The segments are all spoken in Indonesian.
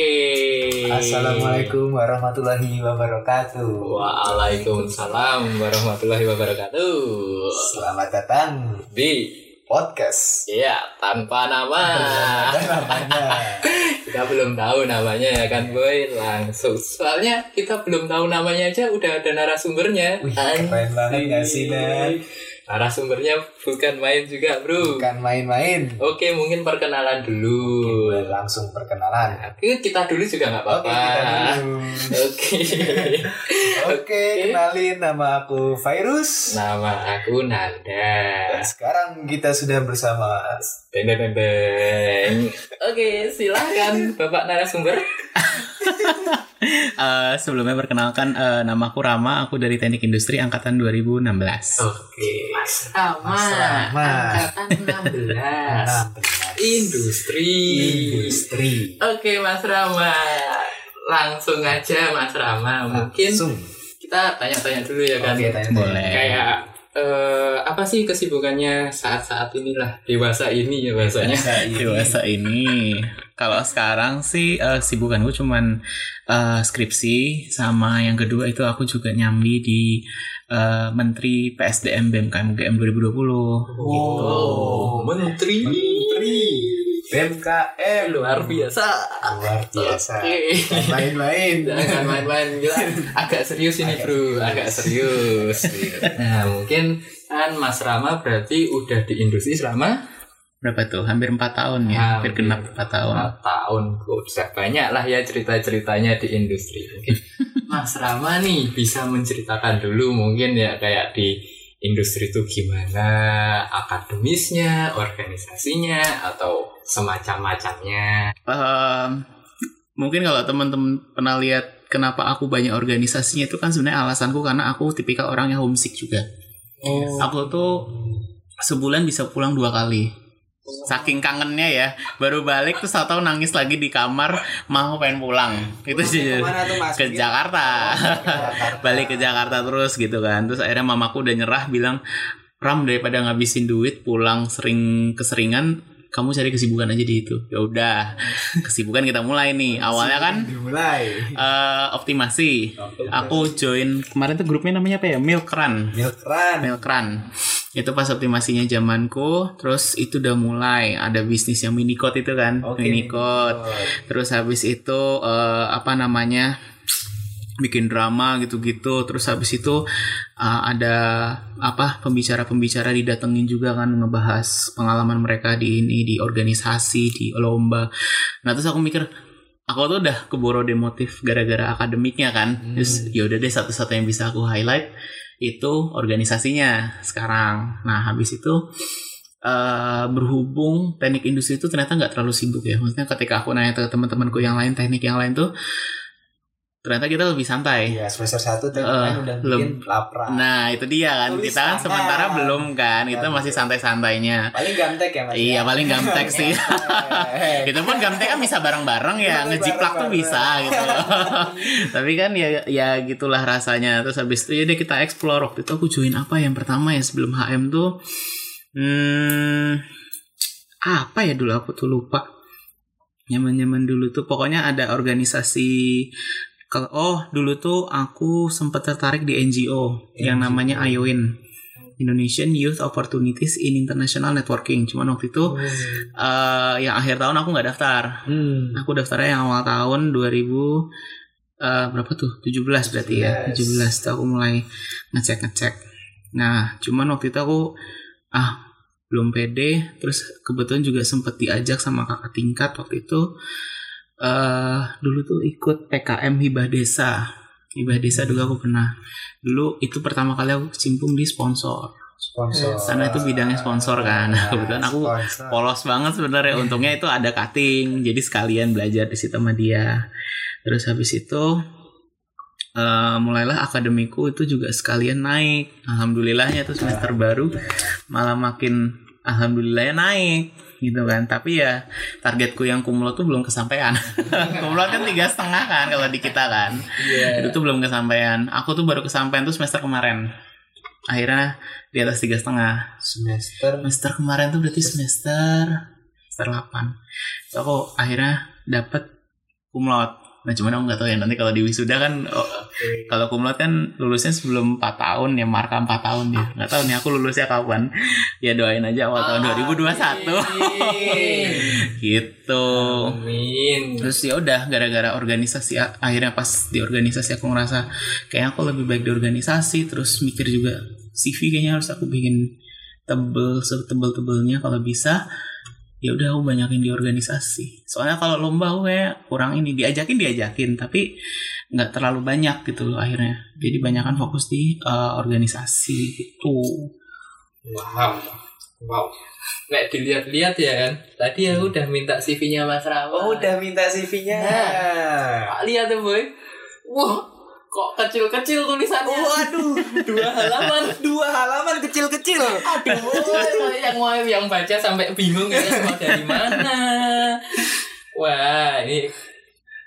Oke. Assalamualaikum warahmatullahi wabarakatuh. Waalaikumsalam warahmatullahi wabarakatuh. Selamat datang Di podcast. Iya, tanpa nama. Namanya. kita belum tahu namanya ya kan, Boy. Langsung. Soalnya kita belum tahu namanya aja udah ada narasumbernya. Wih, keren banget gak sih, Dan? Narasumbernya bukan main juga, Bro. Bukan main-main. Oke, mungkin perkenalan dulu. Boleh langsung perkenalan. Oke, kita dulu juga nggak apa-apa. Oke. Oke. Oke, kenalin nama aku Virus. Nama aku Nanda. Dan sekarang kita sudah bersama Beng beng beng. Oke, silakan Bapak narasumber. Eh, sebelumnya perkenalkan eh, nama aku Rama, aku dari Teknik Industri angkatan 2016. Oke, Mas Rama. Mas Rama. Angkatan 16. 16. Industri. Industri. Oke, Mas Rama. Langsung aja Mas Rama. Mungkin Langsung. kita tanya-tanya dulu ya kan. Oke, tanya Boleh. Kayak eh, apa sih kesibukannya saat-saat inilah dewasa ini ya bahasanya. Dewasa ini, kalau sekarang sih eh, sibukanku cuman eh, skripsi sama yang kedua itu aku juga nyambi di eh, Menteri PSDM BMKM UGM 2020. Oh, menteri. Menteri BMKM luar biasa. luar biasa main-main Jangan main-main gila. Agak serius ini, Bro. Agak serius. Nah, mungkin kan Mas Rama berarti udah di industri selama Berapa tuh? Hampir 4 tahun ya, hampir Hampir. genap 4 tahun. 4 tahun. Udah banyak lah ya cerita-ceritanya di industri. Mungkin Mas Rama nih bisa menceritakan dulu mungkin ya kayak di industri itu gimana akademisnya, organisasinya atau semacam-macamnya. Ehm, mungkin kalau teman-teman pernah lihat kenapa aku banyak organisasinya itu kan sebenarnya alasanku karena aku tipikal orang yang homesick juga. Oh. Aku tuh sebulan bisa pulang dua kali. Saking kangennya ya, baru balik terus tahu nangis lagi di kamar, mau pengen pulang. Itu sih ke Jakarta. Jakarta. Balik ke Jakarta terus gitu kan. Terus akhirnya mamaku udah nyerah bilang, "Ram daripada ngabisin duit pulang sering keseringan, kamu cari kesibukan aja di itu." Ya udah, kesibukan kita mulai nih. Awalnya kan dimulai eh, optimasi. Aku join kemarin tuh grupnya namanya apa ya? Milk Run. milk run Milk Run. Itu pas optimasinya zamanku, terus itu udah mulai ada bisnis yang minicode itu kan, Oke, minicode. Terus habis itu eh, apa namanya? bikin drama gitu-gitu. Terus habis itu eh, ada apa? pembicara-pembicara didatengin juga kan ngebahas pengalaman mereka di ini di organisasi, di lomba. Nah, terus aku mikir aku tuh udah keboro demotif gara-gara akademiknya kan. Terus ya udah deh satu-satu yang bisa aku highlight itu organisasinya sekarang. Nah, habis itu eh berhubung teknik industri itu ternyata nggak terlalu sibuk ya. Maksudnya ketika aku nanya ke teman-temanku yang lain teknik yang lain tuh ternyata kita lebih santai. Iya semester satu kan udah bikin belum. lapra Nah, itu dia kan. Tulis kita kan sementara belum kan. Kita Iya, masih betul. santai-santainya. paling gamtek ya mas Iya, ya? paling gamtek sih. Eh, itu pun gamtek kan bisa bareng-bareng ya ngejiplak tuh bisa gitu tapi kan ya ya gitulah rasanya terus habis itu ya deh kita explore waktu itu aku join apa yang pertama ya sebelum HM tuh hmm, apa ya dulu aku tuh lupa nyaman-nyaman dulu tuh pokoknya ada organisasi kalau oh dulu tuh aku sempat tertarik di NGO, yang NGO. namanya IOIN Indonesian Youth Opportunities in International Networking cuman waktu itu eh yang akhir tahun aku nggak daftar. Hmm. Aku daftarnya yang awal tahun 2000 eh berapa tuh? 17 berarti ya. 17 tuh aku mulai ngecek-ngecek. Nah, cuman waktu itu aku ah belum pede terus kebetulan juga sempet diajak sama kakak tingkat waktu itu eh dulu tuh ikut PKM hibah desa. Hibah desa dulu aku pernah. Dulu itu pertama kali aku cimpung di sponsor. sponsor Karena itu bidangnya sponsor kan. Nah, kebetulan aku Sponsor. polos banget sebenarnya untungnya itu ada cutting jadi sekalian belajar di situ sama dia terus habis itu eh, mulailah akademiku itu juga sekalian naik alhamdulillahnya tuh semester baru malah makin alhamdulillahnya naik gitu kan. Tapi ya targetku yang kumulot tuh belum kesampaian. Kumulot kan tiga setengah kan kalau di kita kan. Iya. itu tuh belum kesampaian. Aku tuh baru kesampaian tuh semester kemarin. Akhirnya di atas tiga setengah. Semester? Semester kemarin tuh berarti semester semester 8 so, aku akhirnya dapat kumlot. Nah cuman aku nggak tahu ya nanti kalau di wisuda kan oh, kalau kumlot kan lulusnya sebelum 4 tahun ya marka 4 tahun dia. Nggak tahu nih aku lulusnya kapan. Ya doain aja awal tahun 2021. Amin. gitu. Amin. Terus ya udah gara-gara organisasi akhirnya pas di organisasi aku ngerasa kayaknya aku lebih baik di organisasi terus mikir juga CV kayaknya harus aku bikin tebel setebel-tebelnya kalau bisa ya udah aku banyakin di organisasi soalnya kalau lomba aku kayak kurang ini diajakin diajakin tapi nggak terlalu banyak gitu loh akhirnya jadi banyakan fokus di eh, organisasi gitu Wow. Wow. Nek dilihat-lihat ya kan. Tadi aku udah minta CV-nya Mas Rama. Oh, udah minta CV-nya. Pak lihat tuh boy. Wah, kok kecil-kecil tulisannya. Waduh, Dua halaman. dua halaman kecil-kecil. Aduh, yang mau yang baca sampai bingung ya mau dari mana. Wah, ini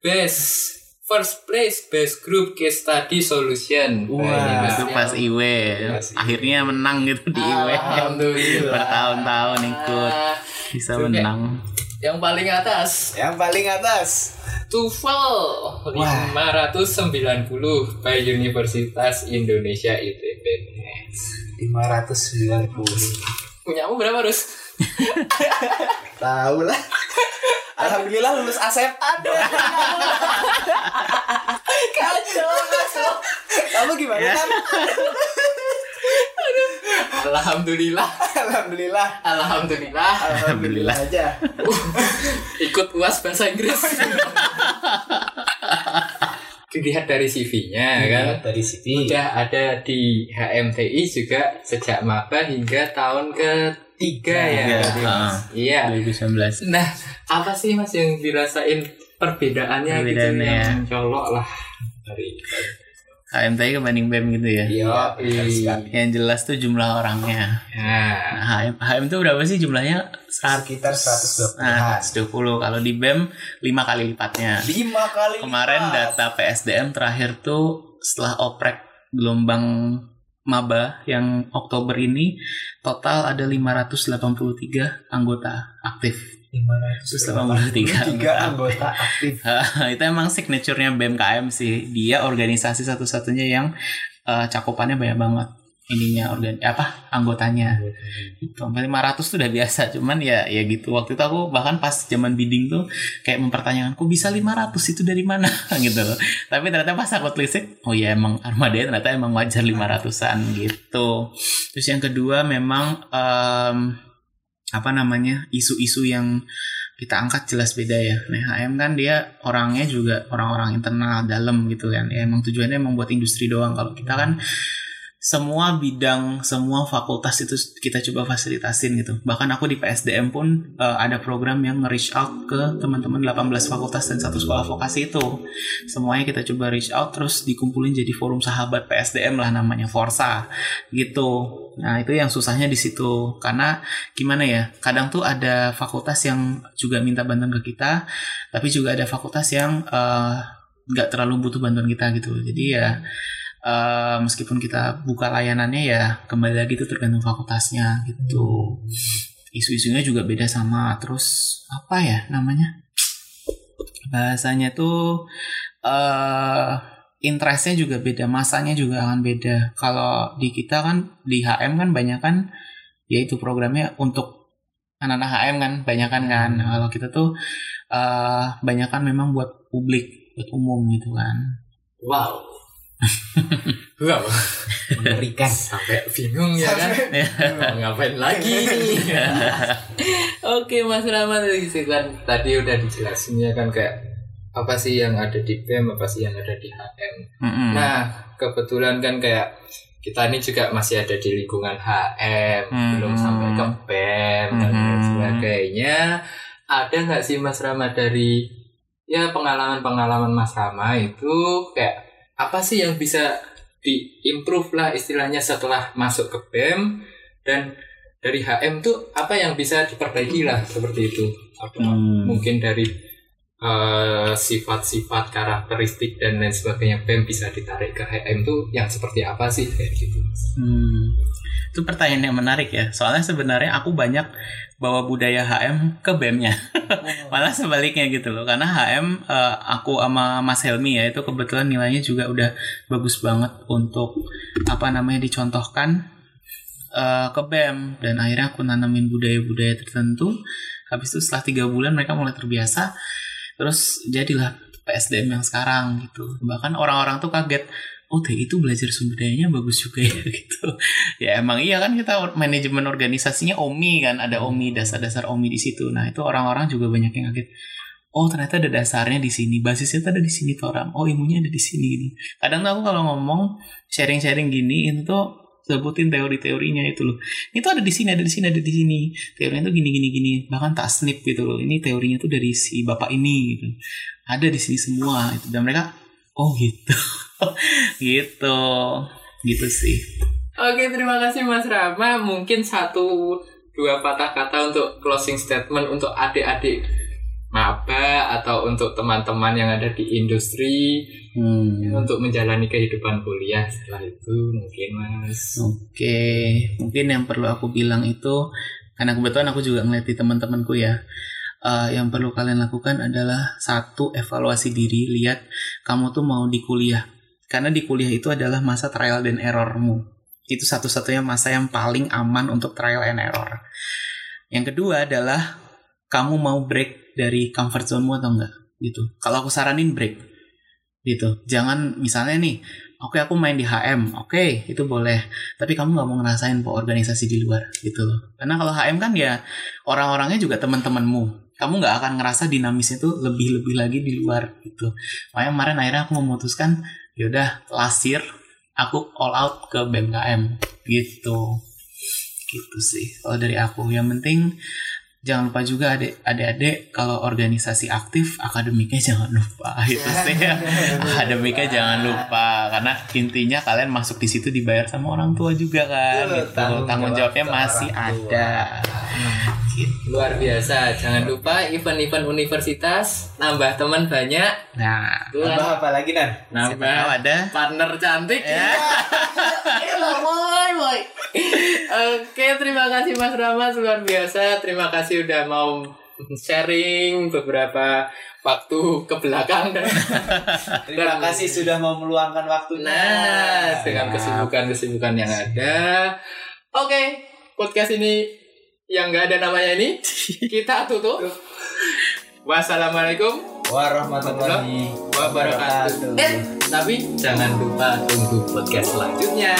best first place best group case study solution. Wah, ini itu pas yang- IW Pas akhirnya menang gitu di IW Alhamdulillah. bertahun-tahun ikut bisa Itu kayak- menang Yang paling atas Yang paling atas. TOEFL 590 by Universitas Indonesia ITB. 590. Punyamu berapa, Rus? Tahu lah. Alhamdulillah lulus ASEP. Aduh. Kacau, kacau. Kamu gimana kan? Alhamdulillah. Alhamdulillah. Alhamdulillah. Alhamdulillah aja. Ikut UAS bahasa Inggris. Dilihat dari CV-nya kan. dari CV. Udah ada di HMTI juga sejak maba hingga tahun ya. Tiga, berarti, Mas. ah. Iya. 2019 Nah, apa sih Mas yang dirasain perbedaannya, gitu Perbedaannya yang ya. mencolok lah dari HMTI kebanding BEM gitu ya Iya, benar sekali. yang jelas tuh jumlah orangnya Nah, nah, HM, HM tuh berapa sih jumlahnya Sekitar 120 nah, 120 kalau di BEM 5 kali lipatnya Lima kali kemarin lipat. data PSDM terakhir tuh setelah oprek gelombang maba yang Oktober ini total ada 583 anggota aktif 583 anggota. anggota aktif. itu emang signaturenya BMKM sih dia organisasi satu-satunya yang eh, cakupannya banyak banget ininya organ apa anggotanya itu sampai 500 tuh udah biasa cuman ya ya gitu waktu itu aku bahkan pas zaman bidding tuh kayak mempertanyakan kok bisa 500 itu dari mana gitu loh tapi ternyata pas aku telisik oh ya emang armada ternyata emang wajar 500an gitu terus yang kedua memang em, apa namanya isu-isu yang kita angkat jelas beda ya. Nah, HM kan dia orangnya juga orang-orang internal dalam gitu kan. Ya emang tujuannya emang buat industri doang. Kalau kita kan semua bidang, semua fakultas itu kita coba fasilitasin gitu. Bahkan aku di PSDM pun eh, ada program yang nge-reach out ke teman-teman 18 fakultas dan satu sekolah vokasi itu. Semuanya kita coba reach out terus dikumpulin jadi forum sahabat PSDM lah namanya Forsa gitu. Nah, itu yang susahnya di situ. Karena gimana ya? Kadang tuh ada fakultas yang juga minta bantuan ke kita, tapi juga ada fakultas yang eh, nggak terlalu butuh bantuan kita gitu. Jadi ya eh, meskipun kita buka layanannya ya kembali lagi itu tergantung fakultasnya gitu. Isu-isunya juga beda sama. Terus apa ya namanya? Bahasanya tuh eh interestnya juga beda, masanya juga akan beda. Kalau di kita kan di HM kan banyak kan yaitu programnya untuk anak-anak HM kan banyak kan kan. Nah, Kalau kita tuh eh banyak kan memang buat publik, buat umum gitu kan. wow. wow. Mengerikan. Sampai bingung ya kan. Mau ngapain lagi nih? Oke Mas Rahmat tadi kan tadi udah dijelasin ya kan kayak apa sih yang ada di BEM, apa sih yang ada di HM. Mm-mm. Nah, kebetulan kan kayak kita ini juga masih ada di lingkungan HM, Hmm. belum sampai ke BEM dan lain Hmm. sebagainya. Ada nggak sih Mas Rama dari ya pengalaman-pengalaman Mas Rama itu kayak apa sih yang bisa diimprove lah istilahnya setelah masuk ke BEM dan dari HM tuh apa yang bisa diperbaiki lah seperti itu. Apa Hmm. mungkin dari eh, sifat-sifat karakteristik dan lain sebagainya BEM bisa ditarik ke HM tuh yang seperti apa sih kayak gitu Hmm. Itu pertanyaan yang menarik ya. Soalnya sebenarnya aku banyak bawa budaya HM ke BEM-nya. Malah sebaliknya gitu loh. Karena HM eh, aku sama Mas Helmi ya itu kebetulan nilainya juga udah bagus banget untuk apa namanya dicontohkan eh, ke BEM dan akhirnya aku nanamin budaya-budaya tertentu. Habis itu setelah tiga bulan mereka mulai terbiasa. Terus jadilah PSDM yang sekarang gitu. Bahkan orang-orang tuh kaget oh TI itu belajar sumber dayanya bagus juga ya gitu. Ya emang iya kan kita manajemen organisasinya OMI kan ada OMI dasar-dasar OMI di situ. Nah itu orang-orang juga banyak yang kaget oh ternyata ada dasarnya di sini basisnya tuh ada di sini tuh orang oh ilmunya ada di sini. Gitu. Kadang tuh aku kalau ngomong sharing-sharing gini itu tuh sebutin teori-teorinya itu loh. Ini tuh ada di sini ada di sini ada di sini. Teorinya tuh gini gini gini. Bahkan tak snip gitu loh. Ini teorinya tuh dari si bapak ini gitu. Ada di sini semua itu dan mereka oh gitu gitu gitu sih Oke, terima kasih Mas Rama. Mungkin satu dua patah kata untuk closing statement untuk adik-adik maba atau untuk teman-teman yang ada di industri hmm. untuk menjalani kehidupan kuliah setelah itu mungkin Mas. Oke, mungkin yang perlu aku bilang itu karena kebetulan aku juga ngeliat di teman-temanku ya. eh, yang perlu kalian lakukan adalah satu evaluasi diri, lihat kamu tuh mau di kuliah. Karena di kuliah itu adalah masa trial dan errormu. Itu satu-satunya masa yang paling aman untuk trial and error. Yang kedua adalah kamu mau break dari comfort zone-mu atau enggak gitu. Kalau aku saranin break gitu. Jangan misalnya nih, oke aku main di HM, oke itu boleh. Tapi kamu nggak mau ngerasain po organisasi di luar gitu loh. Karena kalau HM kan ya orang-orangnya juga teman-temanmu. Kamu nggak akan ngerasa dinamisnya tuh lebih-lebih lagi di luar gitu. Makanya kemarin akhirnya aku memutuskan yaudah lasir aku all out ke BMKM gitu. Gitu sih kalau dari aku. Yang penting jangan lupa juga adik adik kalau organisasi aktif akademiknya jangan lupa itu sih akademiknya jangan lupa karena intinya kalian masuk di situ dibayar sama orang tua juga kan Betul, gitu. tanggung tanggung jawab jawabnya masih ada gitu. Luar biasa. Jangan lupa event-event universitas nambah teman banyak. nah Itu kan Tambah apa lagi Nan? siapa tahu ada partner cantik Ya. Boy, boy. Oke, terima kasih Mas Rama luar biasa. Terima kasih udah mau sharing beberapa waktu ke belakang dan Terima kasih sudah mau meluangkan waktunya. nah dengan kesibukan-kesibukan yang ada. Oke, podcast ini yang nggak ada namanya ini kita tutup. Wassalamualaikum Warahmatullahi wabarakatuh. Eh, tapi jangan lupa tunggu podcast selanjutnya.